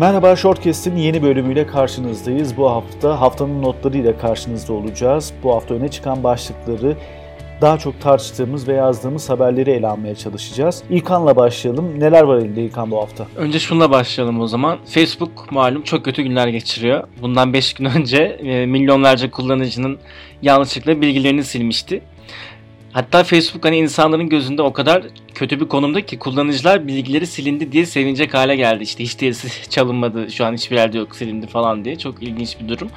Merhaba Shortcast'in yeni bölümüyle karşınızdayız. Bu hafta haftanın notlarıyla karşınızda olacağız. Bu hafta öne çıkan başlıkları daha çok tartıştığımız ve yazdığımız haberleri ele almaya çalışacağız. İlkan'la başlayalım. Neler var elinde İlkan bu hafta? Önce şunla başlayalım o zaman. Facebook malum çok kötü günler geçiriyor. Bundan 5 gün önce e, milyonlarca kullanıcının yanlışlıkla bilgilerini silmişti. Hatta Facebook hani insanların gözünde o kadar kötü bir konumda ki kullanıcılar bilgileri silindi diye sevinecek hale geldi. İşte hiç değilse çalınmadı şu an hiçbir yerde yok silindi falan diye. Çok ilginç bir durum.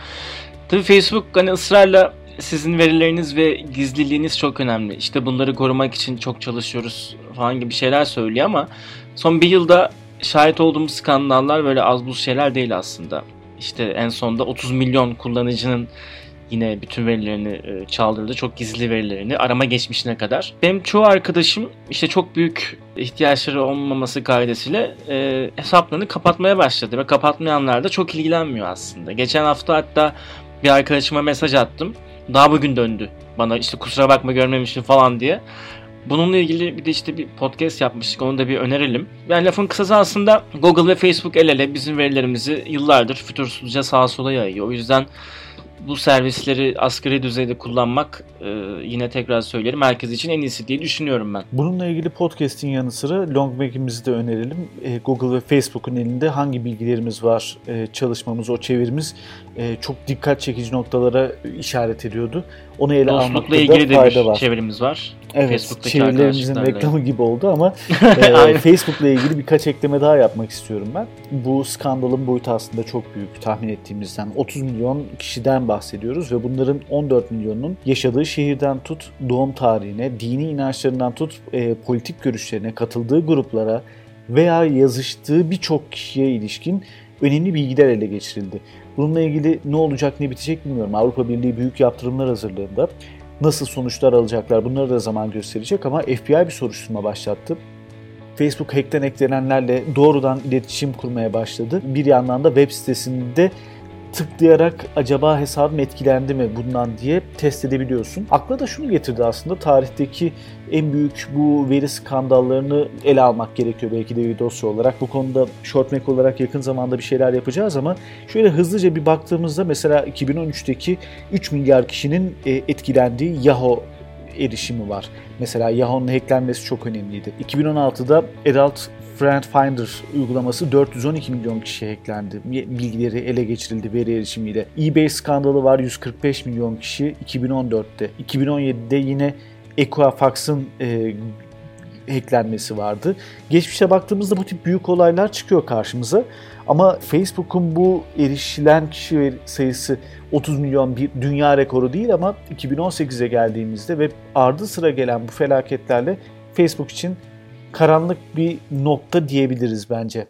Tabii Facebook hani ısrarla sizin verileriniz ve gizliliğiniz çok önemli. İşte bunları korumak için çok çalışıyoruz falan gibi şeyler söylüyor ama son bir yılda şahit olduğumuz skandallar böyle az buz şeyler değil aslında. İşte en sonda 30 milyon kullanıcının yine bütün verilerini e, çaldırdı. Çok gizli verilerini arama geçmişine kadar. Benim çoğu arkadaşım işte çok büyük ihtiyaçları olmaması kaidesiyle e, hesaplarını kapatmaya başladı ve kapatmayanlar da çok ilgilenmiyor aslında. Geçen hafta hatta bir arkadaşıma mesaj attım. Daha bugün döndü bana işte kusura bakma görmemişim falan diye. Bununla ilgili bir de işte bir podcast yapmıştık. Onu da bir önerelim. Yani lafın kısası aslında Google ve Facebook el ele bizim verilerimizi yıllardır fütursuzca sağa sola yayıyor. O yüzden bu servisleri asgari düzeyde kullanmak e, yine tekrar söylerim herkes için en iyisi diye düşünüyorum ben. Bununla ilgili podcast'in yanı sıra Longback'imizi de önerelim. E, Google ve Facebook'un elinde hangi bilgilerimiz var e, çalışmamız, o çevirimiz e, çok dikkat çekici noktalara işaret ediyordu. Onu ele almakta da ilgili fayda de bir çevirimiz var. Evet, çevirilerimizin reklamı gibi oldu ama e, Facebook'la ilgili birkaç ekleme daha yapmak istiyorum ben. Bu skandalın boyutu aslında çok büyük tahmin ettiğimizden. 30 milyon kişiden bahsediyoruz ve bunların 14 milyonunun yaşadığı şehirden tut, doğum tarihine, dini inançlarından tut, e, politik görüşlerine, katıldığı gruplara veya yazıştığı birçok kişiye ilişkin önemli bilgiler ele geçirildi. Bununla ilgili ne olacak ne bitecek bilmiyorum. Avrupa Birliği büyük yaptırımlar hazırlığında nasıl sonuçlar alacaklar bunları da zaman gösterecek ama FBI bir soruşturma başlattı. Facebook hackten eklenenlerle doğrudan iletişim kurmaya başladı. Bir yandan da web sitesinde tıklayarak acaba hesabım etkilendi mi bundan diye test edebiliyorsun. Akla da şunu getirdi aslında tarihteki en büyük bu veri skandallarını ele almak gerekiyor belki de bir dosya olarak. Bu konuda Shortmack olarak yakın zamanda bir şeyler yapacağız ama şöyle hızlıca bir baktığımızda mesela 2013'teki 3 milyar kişinin e, etkilendiği Yahoo erişimi var. Mesela Yahoo'nun hacklenmesi çok önemliydi. 2016'da Adult Friend Finder uygulaması 412 milyon kişi hacklendi. Bilgileri ele geçirildi veri erişimiyle. eBay skandalı var 145 milyon kişi 2014'te. 2017'de yine Equifax'ın e, hacklenmesi vardı. Geçmişe baktığımızda bu tip büyük olaylar çıkıyor karşımıza. Ama Facebook'un bu erişilen kişi sayısı 30 milyon bir dünya rekoru değil ama 2018'e geldiğimizde ve ardı sıra gelen bu felaketlerle Facebook için karanlık bir nokta diyebiliriz bence.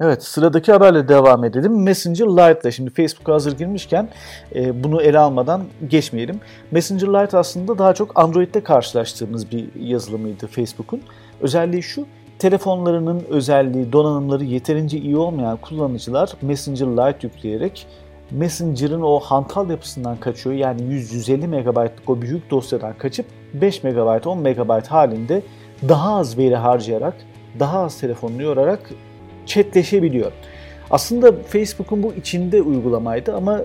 Evet sıradaki haberle devam edelim. Messenger Lite'la şimdi Facebook'a hazır girmişken e, bunu ele almadan geçmeyelim. Messenger Lite aslında daha çok Android'de karşılaştığımız bir yazılımıydı Facebook'un. Özelliği şu telefonlarının özelliği, donanımları yeterince iyi olmayan kullanıcılar Messenger Lite yükleyerek Messenger'ın o hantal yapısından kaçıyor. Yani 100-150 MB'lık o büyük dosyadan kaçıp 5 MB, 10 MB halinde daha az veri harcayarak, daha az telefonunu yorarak chatleşebiliyor. Aslında Facebook'un bu içinde uygulamaydı ama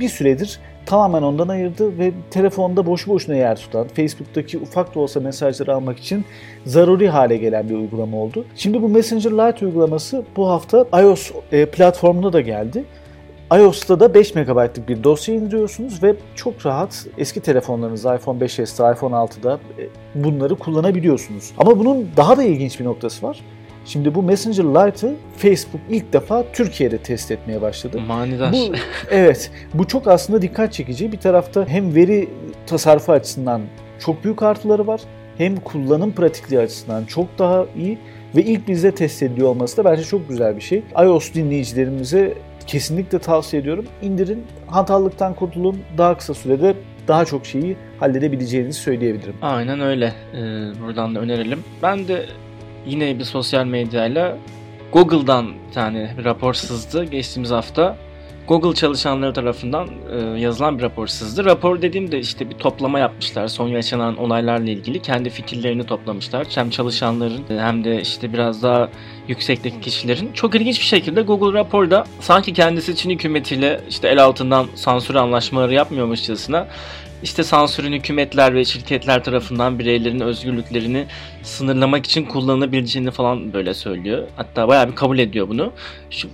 bir süredir tamamen ondan ayırdı ve telefonda boşu boşuna yer tutan, Facebook'taki ufak da olsa mesajları almak için zaruri hale gelen bir uygulama oldu. Şimdi bu Messenger Lite uygulaması bu hafta iOS e, platformuna da geldi iOS'ta da 5 MB'lık bir dosya indiriyorsunuz ve çok rahat eski telefonlarınızda iPhone 5s'te, iPhone 6'da e, bunları kullanabiliyorsunuz. Ama bunun daha da ilginç bir noktası var. Şimdi bu Messenger Lite'ı Facebook ilk defa Türkiye'de test etmeye başladı. Manidar. Bu, evet, bu çok aslında dikkat çekici. Bir tarafta hem veri tasarrufu açısından çok büyük artıları var, hem kullanım pratikliği açısından çok daha iyi ve ilk bizde test ediliyor olması da bence çok güzel bir şey. iOS dinleyicilerimize kesinlikle tavsiye ediyorum. İndirin, hantallıktan kurtulun. Daha kısa sürede daha çok şeyi halledebileceğinizi söyleyebilirim. Aynen öyle. Ee, buradan da önerelim. Ben de yine bir sosyal medyayla Google'dan bir tane bir rapor sızdı geçtiğimiz hafta. Google çalışanları tarafından e, yazılan bir rapor sızdı. Rapor dediğimde işte bir toplama yapmışlar. Son yaşanan olaylarla ilgili kendi fikirlerini toplamışlar. Hem çalışanların hem de işte biraz daha yüksekteki kişilerin. Çok ilginç bir şekilde Google raporda sanki kendisi Çin hükümetiyle işte el altından sansür anlaşmaları yapmıyormuşçasına işte sansürün hükümetler ve şirketler tarafından bireylerin özgürlüklerini sınırlamak için kullanılabileceğini falan böyle söylüyor. Hatta bayağı bir kabul ediyor bunu.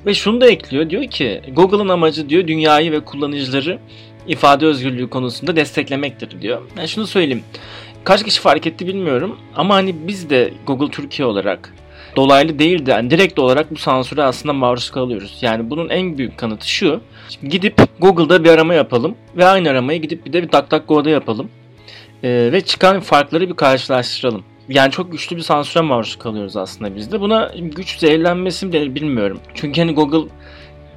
ve şunu da ekliyor. Diyor ki Google'ın amacı diyor dünyayı ve kullanıcıları ifade özgürlüğü konusunda desteklemektir diyor. Yani şunu söyleyeyim. Kaç kişi fark etti bilmiyorum ama hani biz de Google Türkiye olarak dolaylı değil de yani direkt olarak bu sansüre aslında maruz kalıyoruz. Yani bunun en büyük kanıtı şu. Gidip Google'da bir arama yapalım ve aynı aramayı gidip bir de bir DuckDuckGo'da yapalım. Ee, ve çıkan farkları bir karşılaştıralım. Yani çok güçlü bir sansüre maruz kalıyoruz aslında biz de. Buna güç zehirlenmesi mi bilmiyorum. Çünkü hani Google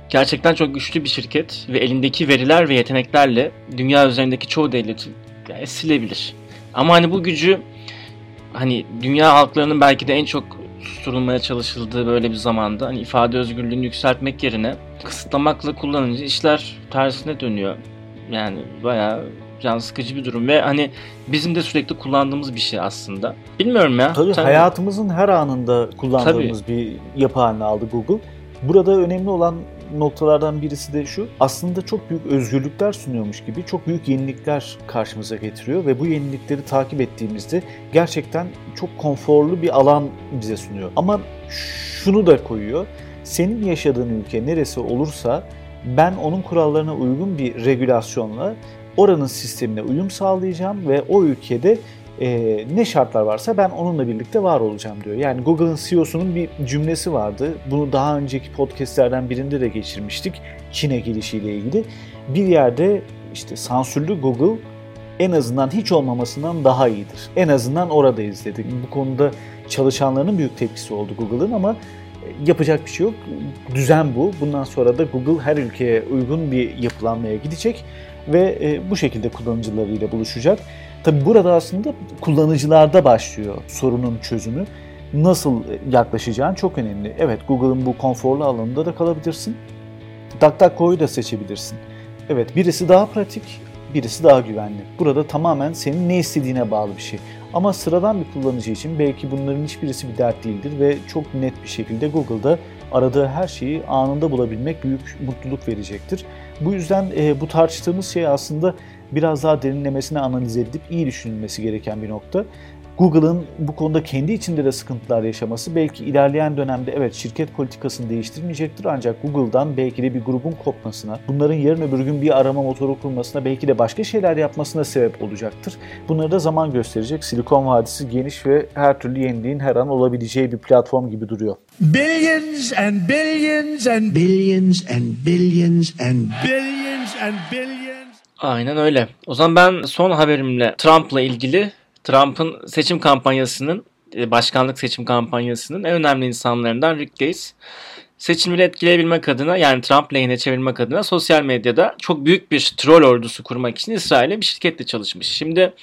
gerçekten çok güçlü bir şirket ve elindeki veriler ve yeteneklerle dünya üzerindeki çoğu devleti yani silebilir. Ama hani bu gücü hani dünya halklarının belki de en çok susturulmaya çalışıldığı böyle bir zamanda hani ifade özgürlüğünü yükseltmek yerine kısıtlamakla kullanınca işler tersine dönüyor. Yani bayağı can sıkıcı bir durum ve hani bizim de sürekli kullandığımız bir şey aslında. Bilmiyorum ya. Tabii Sen... hayatımızın her anında kullandığımız Tabii. bir yapı haline aldı Google. Burada önemli olan noktalardan birisi de şu. Aslında çok büyük özgürlükler sunuyormuş gibi çok büyük yenilikler karşımıza getiriyor ve bu yenilikleri takip ettiğimizde gerçekten çok konforlu bir alan bize sunuyor. Ama şunu da koyuyor. Senin yaşadığın ülke neresi olursa ben onun kurallarına uygun bir regülasyonla oranın sistemine uyum sağlayacağım ve o ülkede e, ne şartlar varsa ben onunla birlikte var olacağım diyor. Yani Google'ın CEO'sunun bir cümlesi vardı. Bunu daha önceki podcastlerden birinde de geçirmiştik. Çin'e gelişiyle ilgili. Bir yerde işte sansürlü Google en azından hiç olmamasından daha iyidir. En azından orada izledik. Bu konuda çalışanların büyük tepkisi oldu Google'ın ama yapacak bir şey yok. Düzen bu. Bundan sonra da Google her ülkeye uygun bir yapılanmaya gidecek ve e, bu şekilde kullanıcılarıyla buluşacak. Tabi burada aslında kullanıcılarda başlıyor sorunun çözümü. Nasıl yaklaşacağın çok önemli. Evet Google'ın bu konforlu alanında da kalabilirsin. DuckDuckGo'yu da seçebilirsin. Evet birisi daha pratik, birisi daha güvenli. Burada tamamen senin ne istediğine bağlı bir şey. Ama sıradan bir kullanıcı için belki bunların hiçbirisi bir dert değildir ve çok net bir şekilde Google'da aradığı her şeyi anında bulabilmek büyük mutluluk verecektir. Bu yüzden e, bu tartıştığımız şey aslında biraz daha derinlemesine analiz edilip iyi düşünülmesi gereken bir nokta. Google'ın bu konuda kendi içinde de sıkıntılar yaşaması belki ilerleyen dönemde evet şirket politikasını değiştirmeyecektir ancak Google'dan belki de bir grubun kopmasına, bunların yarın öbür gün bir arama motoru kurmasına, belki de başka şeyler yapmasına sebep olacaktır. Bunları da zaman gösterecek. Silikon Vadisi geniş ve her türlü yeniliğin her an olabileceği bir platform gibi duruyor. Billions and billions and billions and billions and billions and billions. Aynen öyle. O zaman ben son haberimle Trump'la ilgili Trump'ın seçim kampanyasının, e, başkanlık seçim kampanyasının en önemli insanlarından Rick Gates seçimleri etkileyebilmek adına yani Trump lehine çevirmek adına sosyal medyada çok büyük bir troll ordusu kurmak için İsrail'e bir şirketle çalışmış. Şimdi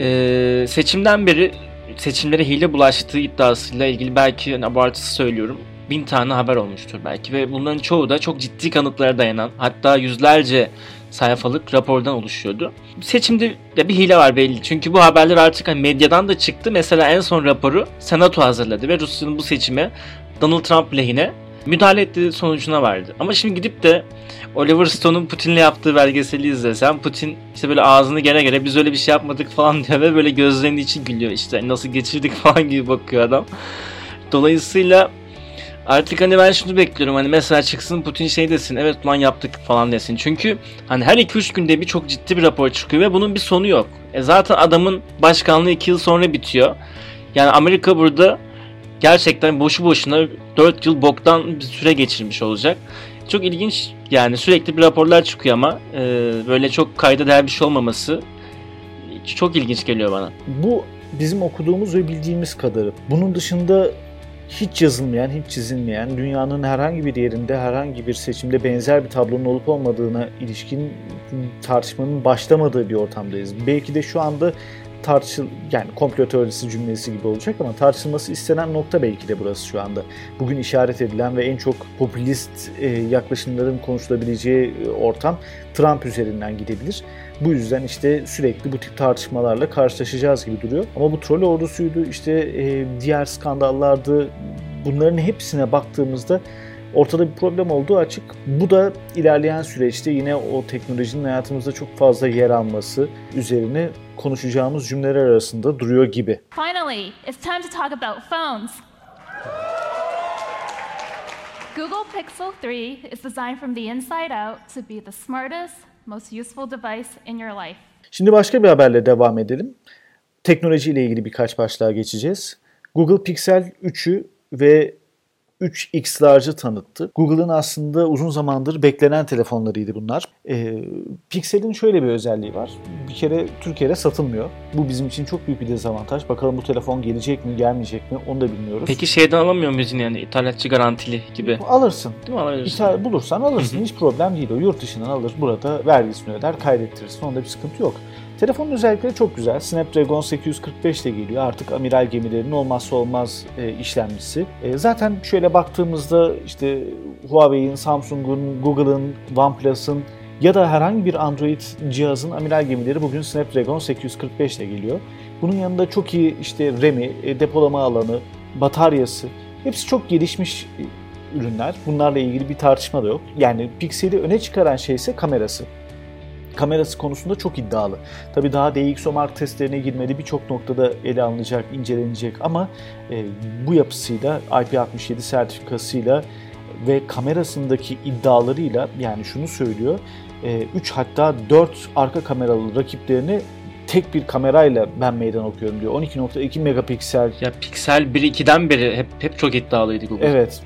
e, seçimden beri seçimlere hile bulaştığı iddiasıyla ilgili belki yani abartısı söylüyorum bin tane haber olmuştur belki ve bunların çoğu da çok ciddi kanıtlara dayanan hatta yüzlerce sayfalık rapordan oluşuyordu. Seçimde de bir hile var belli. Çünkü bu haberler artık hani medyadan da çıktı. Mesela en son raporu Senato hazırladı ve Rusya'nın bu seçime Donald Trump lehine müdahale ettiği sonucuna vardı. Ama şimdi gidip de Oliver Stone'un Putin'le yaptığı belgeseli izlesem Putin işte böyle ağzını gere gere biz öyle bir şey yapmadık falan diyor ve böyle gözlerinin içi gülüyor işte nasıl geçirdik falan gibi bakıyor adam. Dolayısıyla Artık hani ben şunu bekliyorum hani mesela çıksın Putin şey desin evet lan yaptık falan desin. Çünkü hani her 2-3 günde bir çok ciddi bir rapor çıkıyor ve bunun bir sonu yok. E zaten adamın başkanlığı 2 yıl sonra bitiyor. Yani Amerika burada gerçekten boşu boşuna 4 yıl boktan bir süre geçirmiş olacak. Çok ilginç yani sürekli bir raporlar çıkıyor ama e, böyle çok kayda değer bir şey olmaması çok ilginç geliyor bana. Bu bizim okuduğumuz ve bildiğimiz kadarı. Bunun dışında hiç yazılmayan, hiç çizilmeyen, dünyanın herhangi bir yerinde herhangi bir seçimde benzer bir tablonun olup olmadığına ilişkin tartışmanın başlamadığı bir ortamdayız. Belki de şu anda tartışıl yani komplo teorisi cümlesi gibi olacak ama tartışılması istenen nokta belki de burası şu anda. Bugün işaret edilen ve en çok popülist e, yaklaşımların konuşulabileceği e, ortam Trump üzerinden gidebilir. Bu yüzden işte sürekli bu tip tartışmalarla karşılaşacağız gibi duruyor. Ama bu troll ordusuydu işte e, diğer skandallardı bunların hepsine baktığımızda ortada bir problem olduğu açık. Bu da ilerleyen süreçte yine o teknolojinin hayatımızda çok fazla yer alması üzerine konuşacağımız cümleler arasında duruyor gibi. Finally, it's time to talk about phones. Google Pixel 3 is designed from the inside out to be the smartest, most useful device in your life. Şimdi başka bir haberle devam edelim. Teknoloji ile ilgili birkaç başlığa geçeceğiz. Google Pixel 3'ü ve 3X Large'ı tanıttı. Google'ın aslında uzun zamandır beklenen telefonlarıydı bunlar. Ee, Pixel'in şöyle bir özelliği var. Bir kere Türkiye'de satılmıyor. Bu bizim için çok büyük bir dezavantaj. Bakalım bu telefon gelecek mi gelmeyecek mi onu da bilmiyoruz. Peki şeyden alamıyor muyuz yani ithalatçı garantili gibi? Alırsın. Değil mi alabilirsin? İthal, bulursan alırsın. Hiç problem değil o. Yurt dışından alır. Burada vergisini öder kaydettirirsin. Onda bir sıkıntı yok. Telefonun özellikleri çok güzel. Snapdragon 845 ile geliyor. Artık amiral gemilerinin olmazsa olmaz e, işlemcisi. E, zaten şöyle baktığımızda işte Huawei'in, Samsung'un, Google'ın, OnePlus'ın ya da herhangi bir Android cihazın amiral gemileri bugün Snapdragon 845 ile geliyor. Bunun yanında çok iyi işte RAM'i, e, depolama alanı, bataryası hepsi çok gelişmiş e, ürünler. Bunlarla ilgili bir tartışma da yok. Yani Pixel'i öne çıkaran şey ise kamerası kamerası konusunda çok iddialı. Tabi daha DxOMark testlerine girmedi birçok noktada ele alınacak, incelenecek ama e, bu yapısıyla IP67 sertifikasıyla ve kamerasındaki iddialarıyla yani şunu söylüyor 3 e, hatta 4 arka kameralı rakiplerini tek bir kamerayla ben meydan okuyorum diyor. 12.2 megapiksel. Ya piksel 1-2'den beri hep hep çok iddialıydı Google. Evet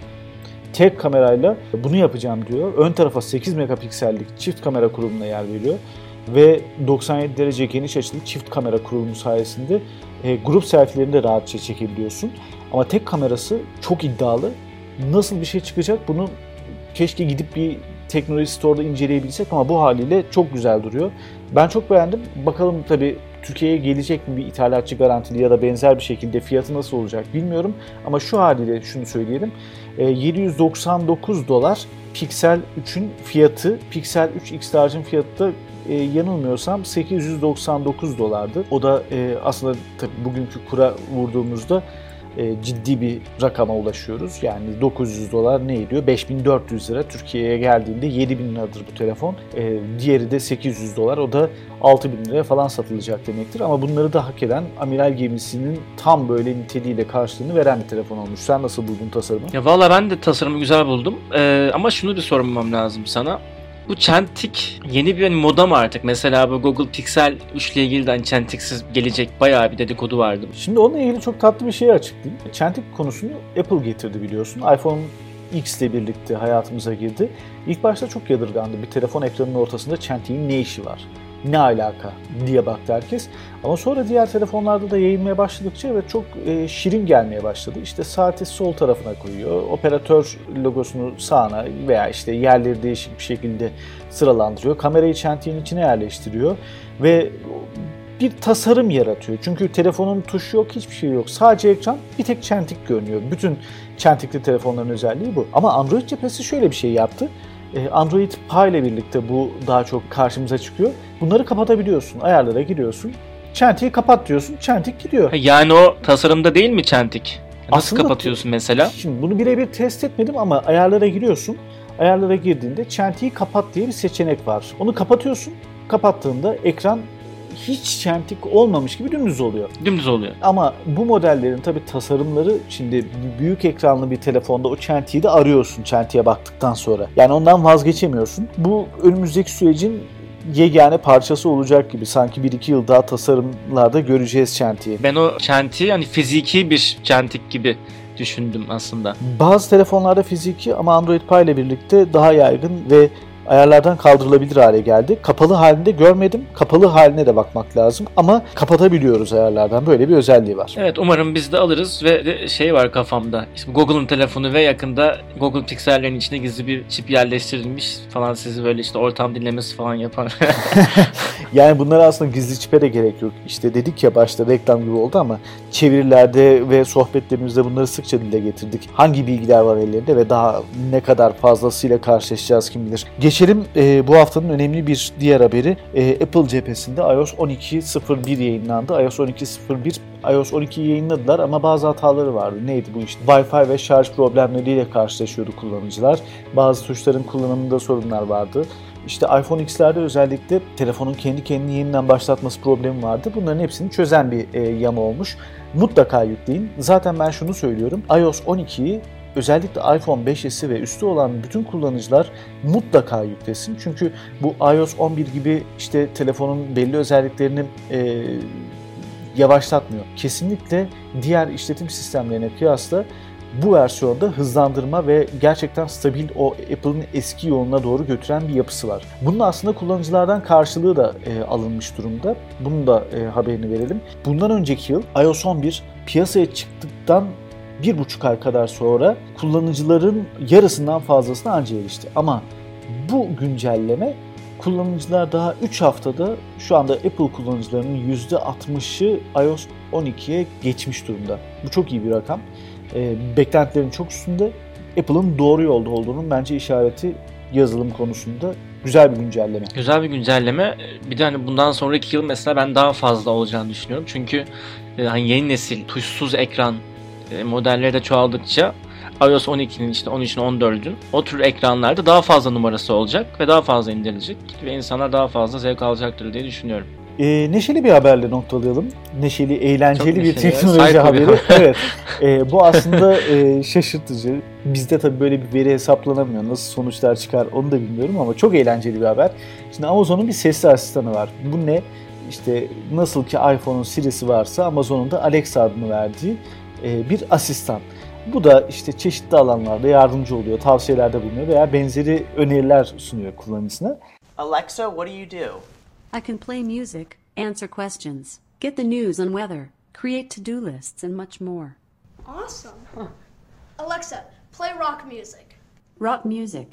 tek kamerayla bunu yapacağım diyor. Ön tarafa 8 megapiksellik çift kamera kurulumuna yer veriyor. Ve 97 derece geniş açılı çift kamera kurulumu sayesinde e, grup selfilerini de rahatça çekebiliyorsun. Ama tek kamerası çok iddialı. Nasıl bir şey çıkacak bunu keşke gidip bir teknoloji store'da inceleyebilsek ama bu haliyle çok güzel duruyor. Ben çok beğendim. Bakalım tabii Türkiye'ye gelecek mi bir ithalatçı garantili ya da benzer bir şekilde fiyatı nasıl olacak bilmiyorum. Ama şu haliyle şunu söyleyelim. 799 e, dolar Pixel 3'ün fiyatı. Pixel 3 X Large'ın fiyatı da e, yanılmıyorsam 899 dolardı. O da e, aslında tabii bugünkü kura vurduğumuzda e, ciddi bir rakama ulaşıyoruz. Yani 900 dolar ne ediyor? 5400 lira. Türkiye'ye geldiğinde 7000 liradır bu telefon. E, diğeri de 800 dolar. O da 6000 liraya falan satılacak demektir. Ama bunları da hak eden amiral gemisinin tam böyle niteliğiyle karşılığını veren bir telefon olmuş. Sen nasıl buldun tasarımı? Ya valla ben de tasarımı güzel buldum. Ee, ama şunu bir sormam lazım sana. Bu Çentik yeni bir moda mı artık? Mesela bu Google Pixel 3 ile ilgili de hani Çentiksiz gelecek bayağı bir dedikodu vardı. Şimdi onunla ilgili çok tatlı bir şey açıklayayım. Çentik konusunu Apple getirdi biliyorsun. iPhone X ile birlikte hayatımıza girdi. İlk başta çok yadırgandı. Bir telefon ekranının ortasında çentiğin ne işi var? Ne alaka diye baktı herkes. Ama sonra diğer telefonlarda da yayılmaya başladıkça evet çok e, şirin gelmeye başladı. İşte saati sol tarafına koyuyor. Operatör logosunu sağına veya işte yerleri değişik bir şekilde sıralandırıyor. Kamerayı çentiğin içine yerleştiriyor ve bir tasarım yaratıyor. Çünkü telefonun tuşu yok, hiçbir şey yok. Sadece ekran bir tek çentik görünüyor. Bütün çentikli telefonların özelliği bu. Ama Android cephesi şöyle bir şey yaptı. E, Android Pie ile birlikte bu daha çok karşımıza çıkıyor. Bunları kapatabiliyorsun. Ayarlara giriyorsun. Çentiği kapat diyorsun. Çentik gidiyor. Yani o tasarımda değil mi çentik? Nasıl Aslında, kapatıyorsun mesela? Şimdi bunu birebir test etmedim ama ayarlara giriyorsun. Ayarlara girdiğinde çentiği kapat diye bir seçenek var. Onu kapatıyorsun. Kapattığında ekran hiç çentik olmamış gibi dümdüz oluyor. Dümdüz oluyor. Ama bu modellerin tabi tasarımları şimdi büyük ekranlı bir telefonda o çentiği de arıyorsun çentiğe baktıktan sonra. Yani ondan vazgeçemiyorsun. Bu önümüzdeki sürecin yegane parçası olacak gibi. Sanki 1-2 yıl daha tasarımlarda göreceğiz çentiği. Ben o çentiği hani fiziki bir çentik gibi düşündüm aslında. Bazı telefonlarda fiziki ama Android Pie ile birlikte daha yaygın ve ayarlardan kaldırılabilir hale geldi. Kapalı halinde görmedim. Kapalı haline de bakmak lazım ama kapatabiliyoruz ayarlardan. Böyle bir özelliği var. Evet umarım biz de alırız ve şey var kafamda. İşte Google'ın telefonu ve yakında Google Pixel'lerin içine gizli bir çip yerleştirilmiş falan sizi böyle işte ortam dinlemesi falan yapar. yani bunlara aslında gizli çipe de gerek yok. İşte dedik ya başta reklam gibi oldu ama çevirilerde ve sohbetlerimizde bunları sıkça dile getirdik. Hangi bilgiler var ellerinde ve daha ne kadar fazlasıyla karşılaşacağız kim bilir. Geçelim e, bu haftanın önemli bir diğer haberi. E, Apple cephesinde iOS 12.01 yayınlandı. iOS 12.01 iOS 12 yayınladılar ama bazı hataları vardı. Neydi bu işte? Wi-Fi ve şarj problemleriyle karşılaşıyordu kullanıcılar. Bazı tuşların kullanımında sorunlar vardı. İşte iPhone X'lerde özellikle telefonun kendi kendini yeniden başlatması problemi vardı. Bunların hepsini çözen bir e, yama olmuş. Mutlaka yükleyin. Zaten ben şunu söylüyorum. iOS 12'yi özellikle iPhone 5'si ve üstü olan bütün kullanıcılar mutlaka yüklesin. Çünkü bu iOS 11 gibi işte telefonun belli özelliklerini e, yavaşlatmıyor. Kesinlikle diğer işletim sistemlerine kıyasla bu versiyonda hızlandırma ve gerçekten stabil o Apple'ın eski yoluna doğru götüren bir yapısı var. Bunun aslında kullanıcılardan karşılığı da e, alınmış durumda. Bunun da e, haberini verelim. Bundan önceki yıl iOS 11 piyasaya çıktıktan bir buçuk ay kadar sonra kullanıcıların yarısından fazlasına anca erişti. Ama bu güncelleme kullanıcılar daha 3 haftada şu anda Apple kullanıcılarının %60'ı iOS 12'ye geçmiş durumda. Bu çok iyi bir rakam. E, beklentilerin çok üstünde. Apple'ın doğru yolda olduğunun bence işareti yazılım konusunda güzel bir güncelleme. Güzel bir güncelleme. Bir de hani bundan sonraki yıl mesela ben daha fazla olacağını düşünüyorum. Çünkü e, hani yeni nesil tuşsuz ekran e, modelleri de çoğaldıkça iOS 12'nin işte 13'ün 14'ün o tür ekranlarda daha fazla numarası olacak ve daha fazla indirilecek ve insanlar daha fazla zevk alacaktır diye düşünüyorum. E, neşeli bir haberle noktalayalım. Neşeli, eğlenceli bir teknoloji haberi. Bir evet. E, bu aslında e, şaşırtıcı. Bizde tabii böyle bir veri hesaplanamıyor. Nasıl sonuçlar çıkar onu da bilmiyorum ama çok eğlenceli bir haber. Şimdi Amazon'un bir sesli asistanı var. Bu ne? İşte nasıl ki iPhone'un Siri'si varsa Amazon'un da Alexa adını verdiği e, bir asistan. Bu da işte çeşitli alanlarda yardımcı oluyor, tavsiyelerde bulunuyor veya benzeri öneriler sunuyor kullanıcısına. Alexa, what do you do? I can play music, answer questions, get the news and weather, create to-do lists and much more. Awesome. Huh. Alexa, play rock music. Rock music.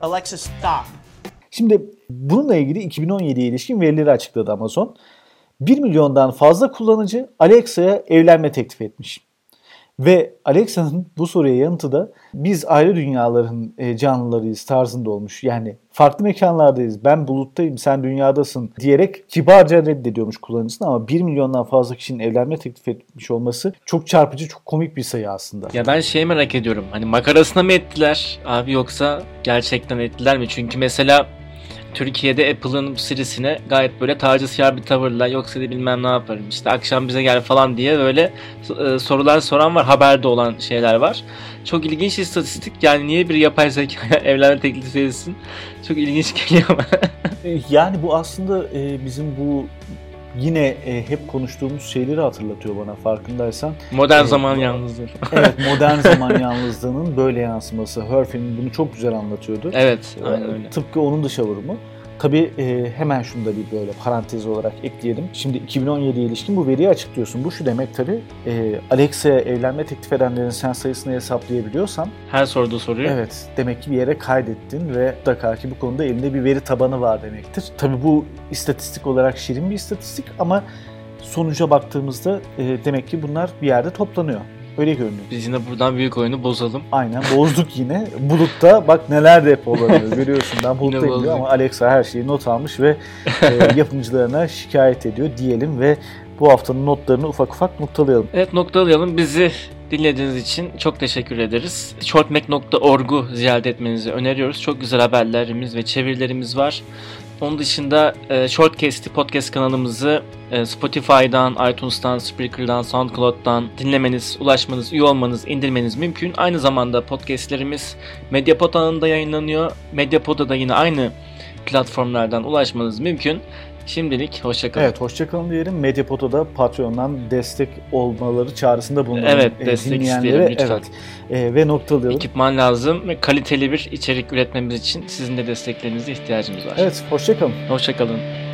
Alexa stop. Şimdi bununla ilgili 2017'ye ilişkin verileri açıkladı Amazon. 1 milyondan fazla kullanıcı Alexa'ya evlenme teklif etmiş. Ve Alexa'nın bu soruya yanıtı da biz ayrı dünyaların e, canlılarıyız tarzında olmuş. Yani farklı mekanlardayız, ben buluttayım, sen dünyadasın diyerek kibarca reddediyormuş kullanıcısını ama 1 milyondan fazla kişinin evlenme teklif etmiş olması çok çarpıcı, çok komik bir sayı aslında. Ya ben şey merak ediyorum. Hani makarasına mı ettiler abi yoksa gerçekten ettiler mi? Çünkü mesela Türkiye'de Apple'ın serisine gayet böyle tacizkar bir tavırla yoksa da bilmem ne yaparım işte akşam bize gel falan diye böyle e, sorular soran var haberde olan şeyler var. Çok ilginç istatistik yani niye bir yapay zeka evlenme teklifi edilsin çok ilginç geliyor. E, yani bu aslında e, bizim bu yine e, hep konuştuğumuz şeyleri hatırlatıyor bana farkındaysan. Modern e, zaman yalnızlığı. evet modern zaman yalnızlığının böyle yansıması. Her film bunu çok güzel anlatıyordu. Evet aynen öyle. Tıpkı onun dışa vurumu. Tabii e, hemen şunu da bir böyle parantez olarak ekleyelim. Şimdi 2017'ye ilişkin bu veriyi açıklıyorsun. Bu şu demek tabii e, Alexa'ya evlenme teklif edenlerin sen sayısını hesaplayabiliyorsan her sorduğu soruyu. Evet. Demek ki bir yere kaydettin ve mutlaka ki bu konuda elinde bir veri tabanı var demektir. Tabii bu istatistik olarak şirin bir istatistik ama sonuca baktığımızda e, demek ki bunlar bir yerde toplanıyor. Öyle görünüyor. Biz yine buradan büyük oyunu bozalım. Aynen bozduk yine. Bulutta bak neler depolanıyor görüyorsun. Ben buluttayım diyor ama Alexa her şeyi not almış ve e, yapımcılarına şikayet ediyor diyelim ve bu haftanın notlarını ufak ufak noktalayalım. Evet noktalayalım. Bizi dinlediğiniz için çok teşekkür ederiz. shortmac.org'u ziyaret etmenizi öneriyoruz. Çok güzel haberlerimiz ve çevirilerimiz var. Onun dışında e, Shortcast'i podcast kanalımızı e, Spotify'dan, iTunes'tan, Spreaker'dan, SoundCloud'dan dinlemeniz, ulaşmanız, üye olmanız, indirmeniz mümkün. Aynı zamanda podcastlerimiz Mediapod alanında yayınlanıyor. Mediapod'a da yine aynı platformlardan ulaşmanız mümkün. Şimdilik hoşçakalın. Evet hoşçakalın diyelim. Medyapod'a da Patreon'dan destek olmaları çağrısında bulunalım. Evet e, destek isteyelim lütfen. Evet. E, ve noktalayalım. Ekipman lazım ve kaliteli bir içerik üretmemiz için sizin de desteklerinize ihtiyacımız var. Evet hoşçakalın. Hoşçakalın.